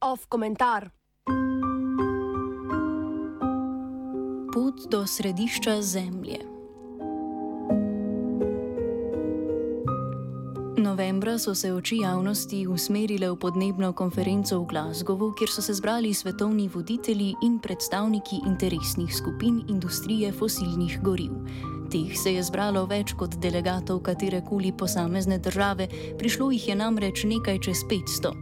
Off komentar. Pot do središča Zemlje. Novembra so se oči javnosti usmerile v podnebno konferenco v Glasgowu, kjer so se zbrali svetovni voditelji in predstavniki interesnih skupin industrije fosilnih goriv. Teh se je zbralo več kot delegatov katerekoli posamezne države, prišlo jih je namreč nekaj čez 500.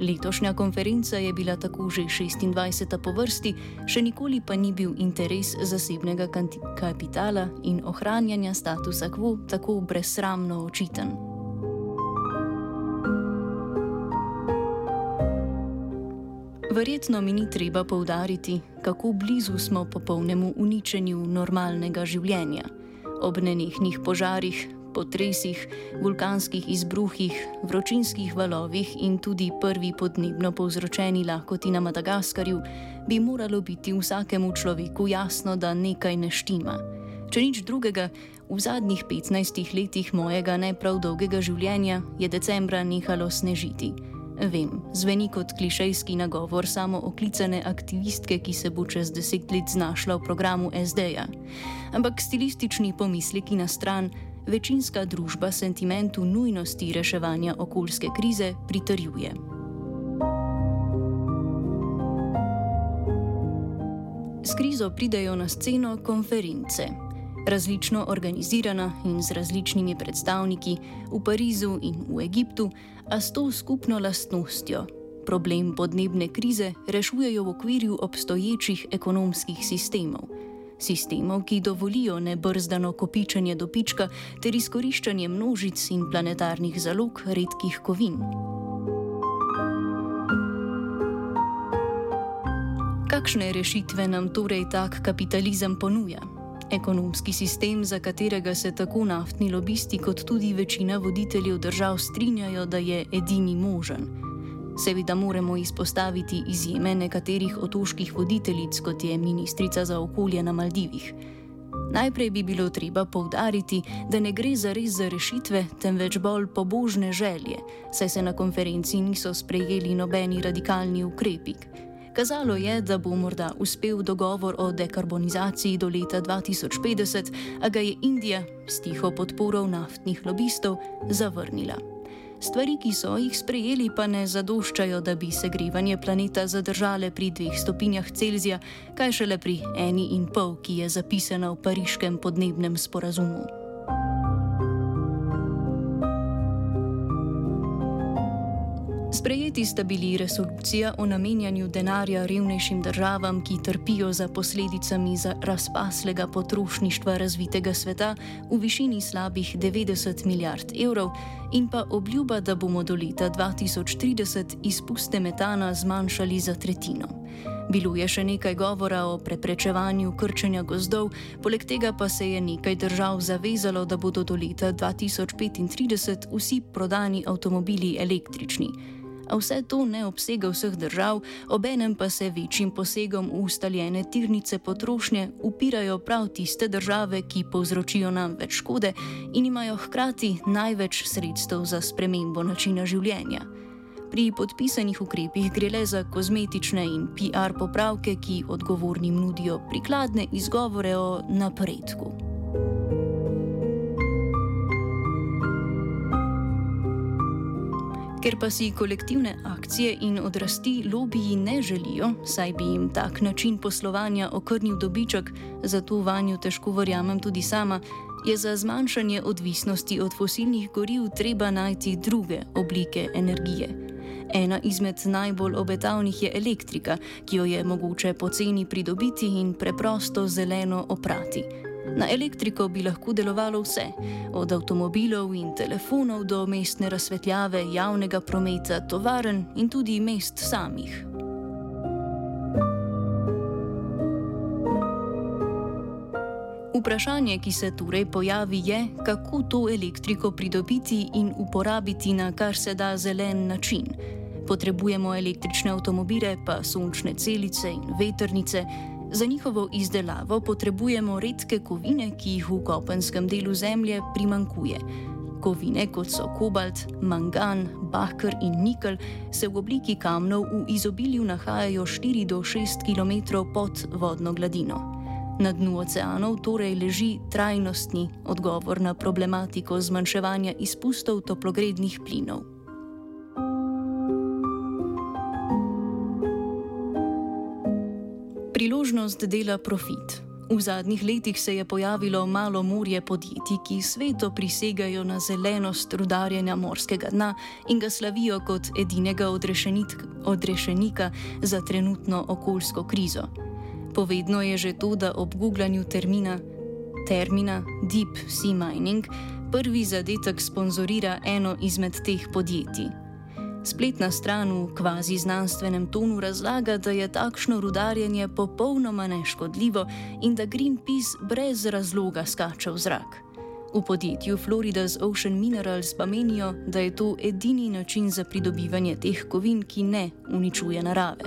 Letošnja konferenca je bila tako že 26. po vrsti, še nikoli pa ni bil interes zasebnega kapitala in ohranjanja statusa quo tako brezsramno očiten. Verjetno mi ni treba povdariti, kako blizu smo popolnemu uničenju normalnega življenja. Ob nenehnih požarih, potresih, vulkanskih izbruhih, vročinskih valovih in tudi prvi podnebno povzročeni lahkoti na Madagaskarju bi moralo biti vsakemu človeku jasno, da nekaj ne štima. Če nič drugega, v zadnjih 15 letih mojega ne prav dolgega življenja je decembra nehalo snežiti. Vem, zveni kot klišejski nagovor samo oklicane aktivistke, ki se bo čez deset let znašla v programu SD-ja. Ampak stilistični pomisleki na stran, večinska družba sentimentu nujnosti reševanja okoljske krize pritrjuje. S krizo pridejo na sceno konference različno organizirana in z različnimi predstavniki v Parizu in v Egiptu, a s to skupno lastnostjo. Problem podnebne krize rešujejo v okviru obstoječih ekonomskih sistemov. Sistemov, ki dovolijo nebrzdano kopičenje dobička ter izkoriščanje množic in planetarnih zalog redkih kovin. Kakšne rešitve nam torej tak kapitalizem ponuja? Ekonomski sistem, za katerega se tako naftni lobisti kot tudi večina voditeljev držav strinjajo, da je edini možen. Seveda moramo izpostaviti izjeme nekaterih otoških voditeljic, kot je ministrica za okolje na Maldivih. Najprej bi bilo treba povdariti, da ne gre za res za rešitve, temveč bolj pobožne želje, saj se na konferenci niso sprejeli nobeni radikalni ukrepi. Kazalo je, da bo morda uspel dogovor o dekarbonizaciji do leta 2050, a ga je Indija s tiho podporo naftnih lobistov zavrnila. Stvari, ki so jih sprejeli, pa ne zadoščajo, da bi segrevanje planeta zadržale pri dveh stopinjah Celzija, kaj šele pri eni in pol, ki je zapisana v pariškem podnebnem sporazumu. Sprejeti sta bili resolucija o namenjanju denarja revnejšim državam, ki trpijo za posledicami za razpaslega potrošništva razvitega sveta v višini slabih 90 milijard evrov, in pa obljuba, da bomo do leta 2030 izpuste metana zmanjšali za tretjino. Bilo je še nekaj govora o preprečevanju krčenja gozdov, poleg tega pa se je nekaj držav zavezalo, da bodo do leta 2035 vsi prodani avtomobili električni a vse to ne obsega vseh držav, obenem pa se večjim posegom v ustaljene tirnice potrošnje upirajo prav tiste države, ki povzročijo nam več škode in imajo hkrati največ sredstev za spremembo načina življenja. Pri podpisanih ukrepih gre le za kozmetične in PR popravke, ki odgovornim nudijo prikladne izgovore o napredku. Ker pa si kolektivne akcije in odrasti lobiji ne želijo, saj bi jim tak način poslovanja okrnil dobiček, zato vanju težko verjamem tudi sama, je za zmanjšanje odvisnosti od fosilnih goriv treba najti druge oblike energije. Ena izmed najbolj obetavnih je elektrika, ki jo je mogoče poceni pridobiti in preprosto zeleno oprati. Na elektriko bi lahko delovalo vse, od avtomobilov in telefonov do mestne razsvetljave, javnega prometa, tovaren in tudi mest samih. Vprašanje, ki se torej pojavi, je, kako to elektriko pridobiti in uporabiti na kar se da zelen način. Potrebujemo električne avtomobile, pa sončne celice in veternice, Za njihovo izdelavo potrebujemo redke kovine, ki jih v kopenskem delu zemlje primankuje. Kovine kot so kobalt, mangan, bakr in nikel se v obliki kamnov v izobilju nahajajo 4 do 6 km pod vodno gladino. Na dnu oceanov torej leži trajnostni odgovor na problematiko zmanjševanja izpustov toplogrednih plinov. Priložnost dela profit. V zadnjih letih se je pojavilo malo morje podjetij, ki sveto prisegajo na zelenost rudarjenja morskega dna in ga slavijo kot edinega odrešenika za trenutno okoljsko krizo. Povedno je že to, da ob googlanju termina, termina Deep Sea Mining prvi zadetek sponzorira eno izmed teh podjetij. Spletna stran v kvazi znanstvenem tonu razlaga, da je takšno rudarjenje popolnoma neškodljivo in da Greenpeace brez razloga skače v zrak. V podjetju Florida's Ocean Minerals pa menijo, da je to edini način za pridobivanje teh kovin, ki ne uničuje narave.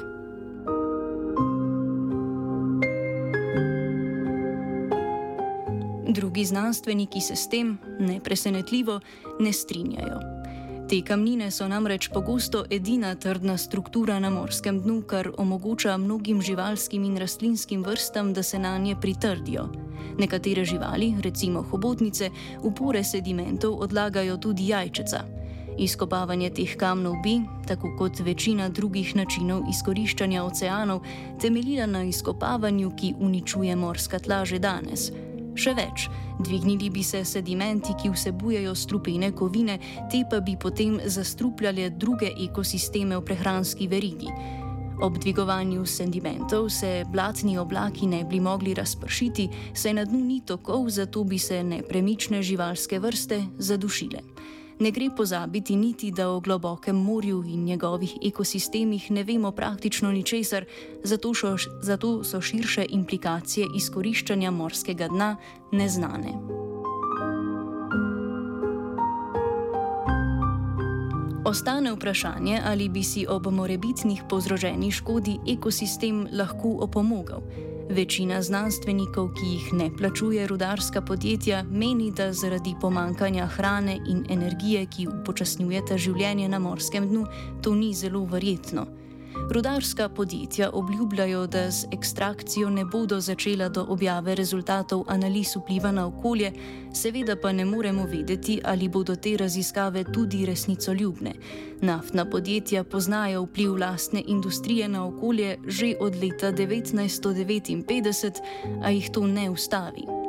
Drugi znanstveniki se s tem, ne presenetljivo, ne strinjajo. Te kamnine so namreč pogosto edina trdna struktura na morskem dnu, kar omogoča mnogim živalskim in rastlinskim vrstam, da se na nje pritrdijo. Nekatere živali, recimo hobotnice, upore sedimentov odlagajo tudi jajčeca. Izkopavanje teh kamnov bi, tako kot večina drugih načinov izkoriščanja oceanov, temeljila na izkopavanju, ki uničuje morska tla že danes. Še več, dvignili bi se sedimenti, ki vsebujejo strupene kovine, te pa bi potem zastrupljale druge ekosisteme v prehranski verigi. Ob dvigovanju sedimentov se blatni oblaki ne bi mogli razpršiti, saj na dnu ni tokov, zato bi se nepremične živalske vrste zadušile. Ne gre pozabiti niti, da o globokem morju in njegovih ekosistemih ne vemo praktično ničesar, zato, šo, zato so širše implikacije izkoriščanja morskega dna neznane. Ostane vprašanje, ali bi si ob morebitnih povzročeni škodi ekosistem lahko opomogel. Večina znanstvenikov, ki jih ne plačuje rudarska podjetja, meni, da zaradi pomankanja hrane in energije, ki upočasnjujeta življenje na morskem dnu, to ni zelo verjetno. Rudarska podjetja obljubljajo, da z ekstrakcijo ne bodo začela do objave rezultatov analiz vpliva na okolje, seveda pa ne moremo vedeti, ali bodo te raziskave tudi resnicoljubne. Naftna podjetja poznajo vpliv lastne industrije na okolje že od leta 1959, a jih to ne ustavi.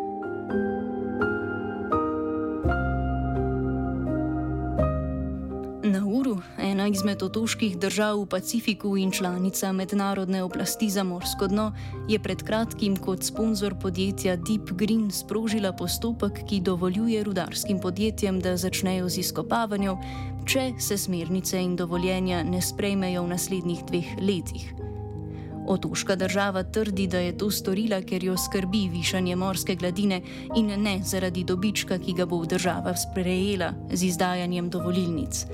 Ena izmed otoških držav v Pacifiku in članica mednarodne oblasti za morsko dno, je pred kratkim kot sponzor podjetja Deep Green sprožila postopek, ki dovoljuje rudarskim podjetjem, da začnejo z izkopavanjem, če se smernice in dovoljenja ne sprejmejo v naslednjih dveh letih. Otoška država trdi, da je to storila, ker jo skrbi višanje morske gladine in ne zaradi dobička, ki ga bo država sprejela z izdajanjem dovolilnic.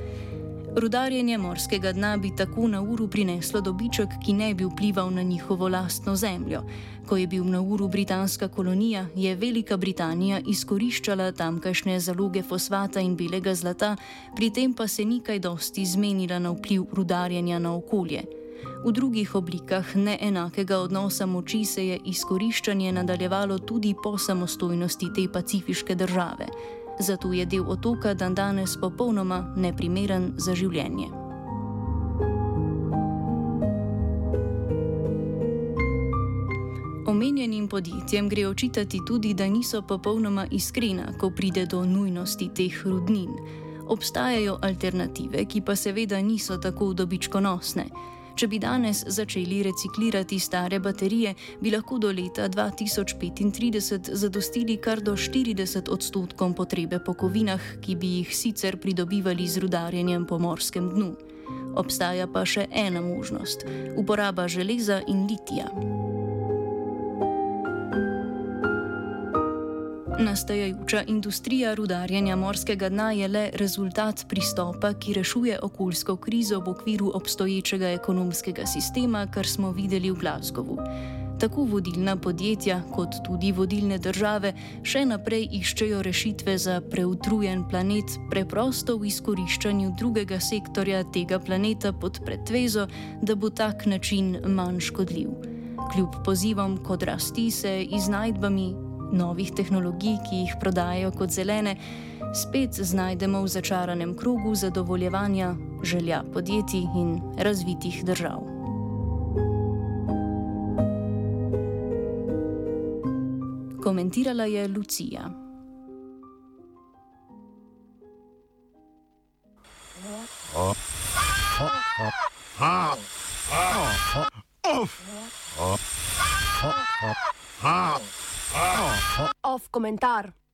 Rudarjenje morskega dna bi tako na uru prineslo dobiček, ki ne bi vplival na njihovo lastno zemljo. Ko je bil na uru britanska kolonija, je Velika Britanija izkoriščala tamkajšnje zaloge fosfata in belega zlata, pri tem pa se ni kaj dosti zmenila na vpliv rudarjenja na okolje. V drugih oblikah neenakega odnosa moči se je izkoriščanje nadaljevalo tudi po samostojnosti te pacifiške države zato je del otoka dan danes popolnoma neprimeren za življenje. Omenjenim podjetjem gre očitati tudi, da niso popolnoma iskrena, ko pride do nujnosti teh rudnin. Obstajajo alternative, ki pa seveda niso tako dobičkonosne. Če bi danes začeli reciklirati stare baterije, bi lahko do leta 2035 zadostili kar do 40 odstotkom potrebe po kovinah, ki bi jih sicer pridobivali z rudarjenjem po morskem dnu. Obstaja pa še ena možnost: uporaba železa in litija. Nastajajoča industrija rudarjenja morskega dna je le rezultat pristopa, ki rešuje okoljsko krizo v okviru obstoječega ekonomskega sistema, kar smo videli v Glasgowu. Tako vodilna podjetja kot tudi vodilne države še naprej iščejo rešitve za preutrujen planet, preprosto v izkoriščanju drugega sektorja tega planeta pod pretvezo, da bo tak način manj škodljiv. Kljub pozivom k odrasti se iznajdbami novih tehnologij, ki jih prodajajo kot zelene, spet znajdemo v začaranem krogu zadovoljevanja želja podjetij in razvitih držav. Komentirala je Lucija. Off komentar.